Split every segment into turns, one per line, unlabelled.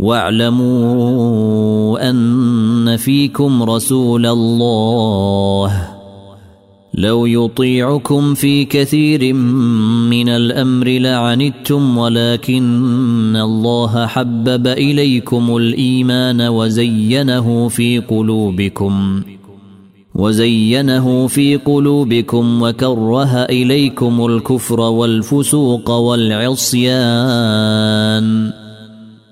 واعلموا ان فيكم رسول الله لو يطيعكم في كثير من الامر لعنتم ولكن الله حبب اليكم الايمان وزينه في قلوبكم وزينه في قلوبكم وكره اليكم الكفر والفسوق والعصيان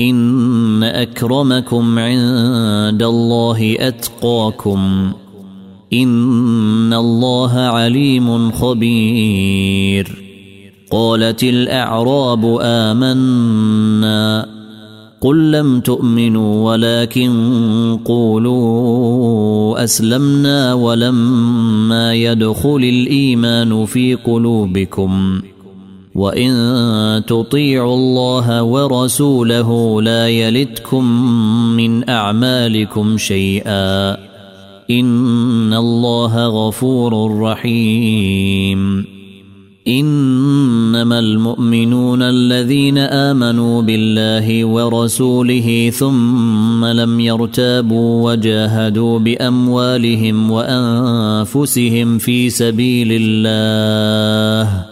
ان اكرمكم عند الله اتقاكم ان الله عليم خبير قالت الاعراب امنا قل لم تؤمنوا ولكن قولوا اسلمنا ولما يدخل الايمان في قلوبكم وان تطيعوا الله ورسوله لا يلتكم من اعمالكم شيئا ان الله غفور رحيم انما المؤمنون الذين امنوا بالله ورسوله ثم لم يرتابوا وجاهدوا باموالهم وانفسهم في سبيل الله